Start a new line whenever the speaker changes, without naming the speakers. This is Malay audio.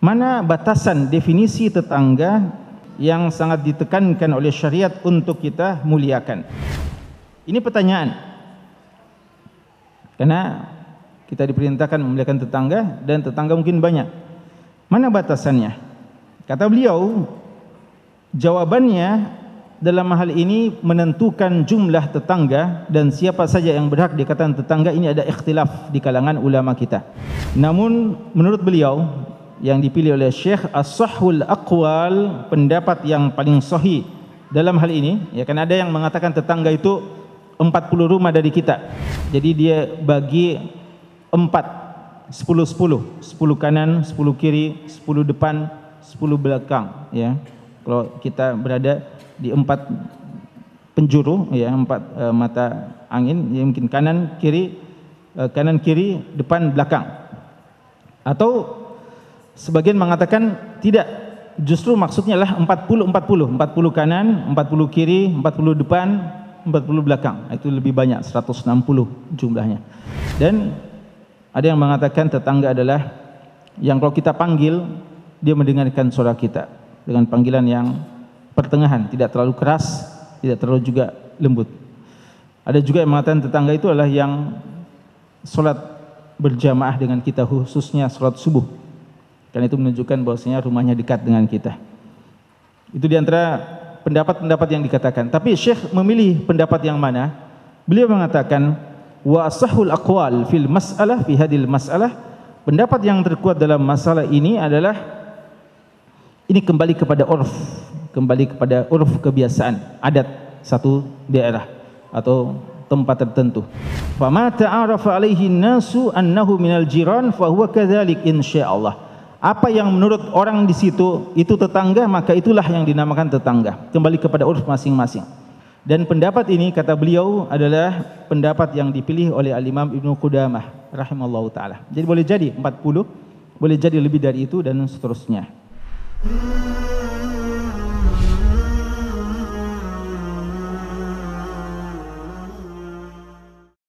Mana batasan definisi tetangga yang sangat ditekankan oleh syariat untuk kita muliakan? Ini pertanyaan. Karena kita diperintahkan memuliakan tetangga dan tetangga mungkin banyak. Mana batasannya? Kata beliau, jawabannya dalam hal ini menentukan jumlah tetangga dan siapa saja yang berhak dikatakan tetangga ini ada ikhtilaf di kalangan ulama kita. Namun menurut beliau yang dipilih oleh Syekh As-Sahhul Aqwal pendapat yang paling sahih dalam hal ini ya kan ada yang mengatakan tetangga itu 40 rumah dari kita. Jadi dia bagi 4 10 10 10 kanan 10 kiri 10 depan 10 belakang ya. Kalau kita berada di empat penjuru ya empat uh, mata angin ya mungkin kanan kiri uh, kanan kiri depan belakang. Atau Sebagian mengatakan tidak. Justru maksudnya adalah 40-40. 40 kanan, 40 kiri, 40 depan, 40 belakang. Itu lebih banyak, 160 jumlahnya. Dan ada yang mengatakan tetangga adalah yang kalau kita panggil, dia mendengarkan suara kita. Dengan panggilan yang pertengahan, tidak terlalu keras, tidak terlalu juga lembut. Ada juga yang mengatakan tetangga itu adalah yang solat berjamaah dengan kita khususnya solat subuh. Karena itu menunjukkan bahwasanya rumahnya dekat dengan kita. Itu di antara pendapat-pendapat yang dikatakan. Tapi Syekh memilih pendapat yang mana? Beliau mengatakan wa sahul aqwal fil mas'alah fi hadil mas'alah pendapat yang terkuat dalam masalah ini adalah ini kembali kepada urf, kembali kepada urf kebiasaan adat satu daerah atau tempat tertentu. Fa ma ta'arafa alaihi nasu annahu minal jiran fa huwa kadzalik insyaallah apa yang menurut orang di situ itu tetangga maka itulah yang dinamakan tetangga. Kembali kepada uruf masing-masing. Dan pendapat ini kata beliau adalah pendapat yang dipilih oleh al-Imam Ibnu Qudamah rahimallahu taala. Jadi boleh jadi 40 boleh jadi lebih dari itu dan seterusnya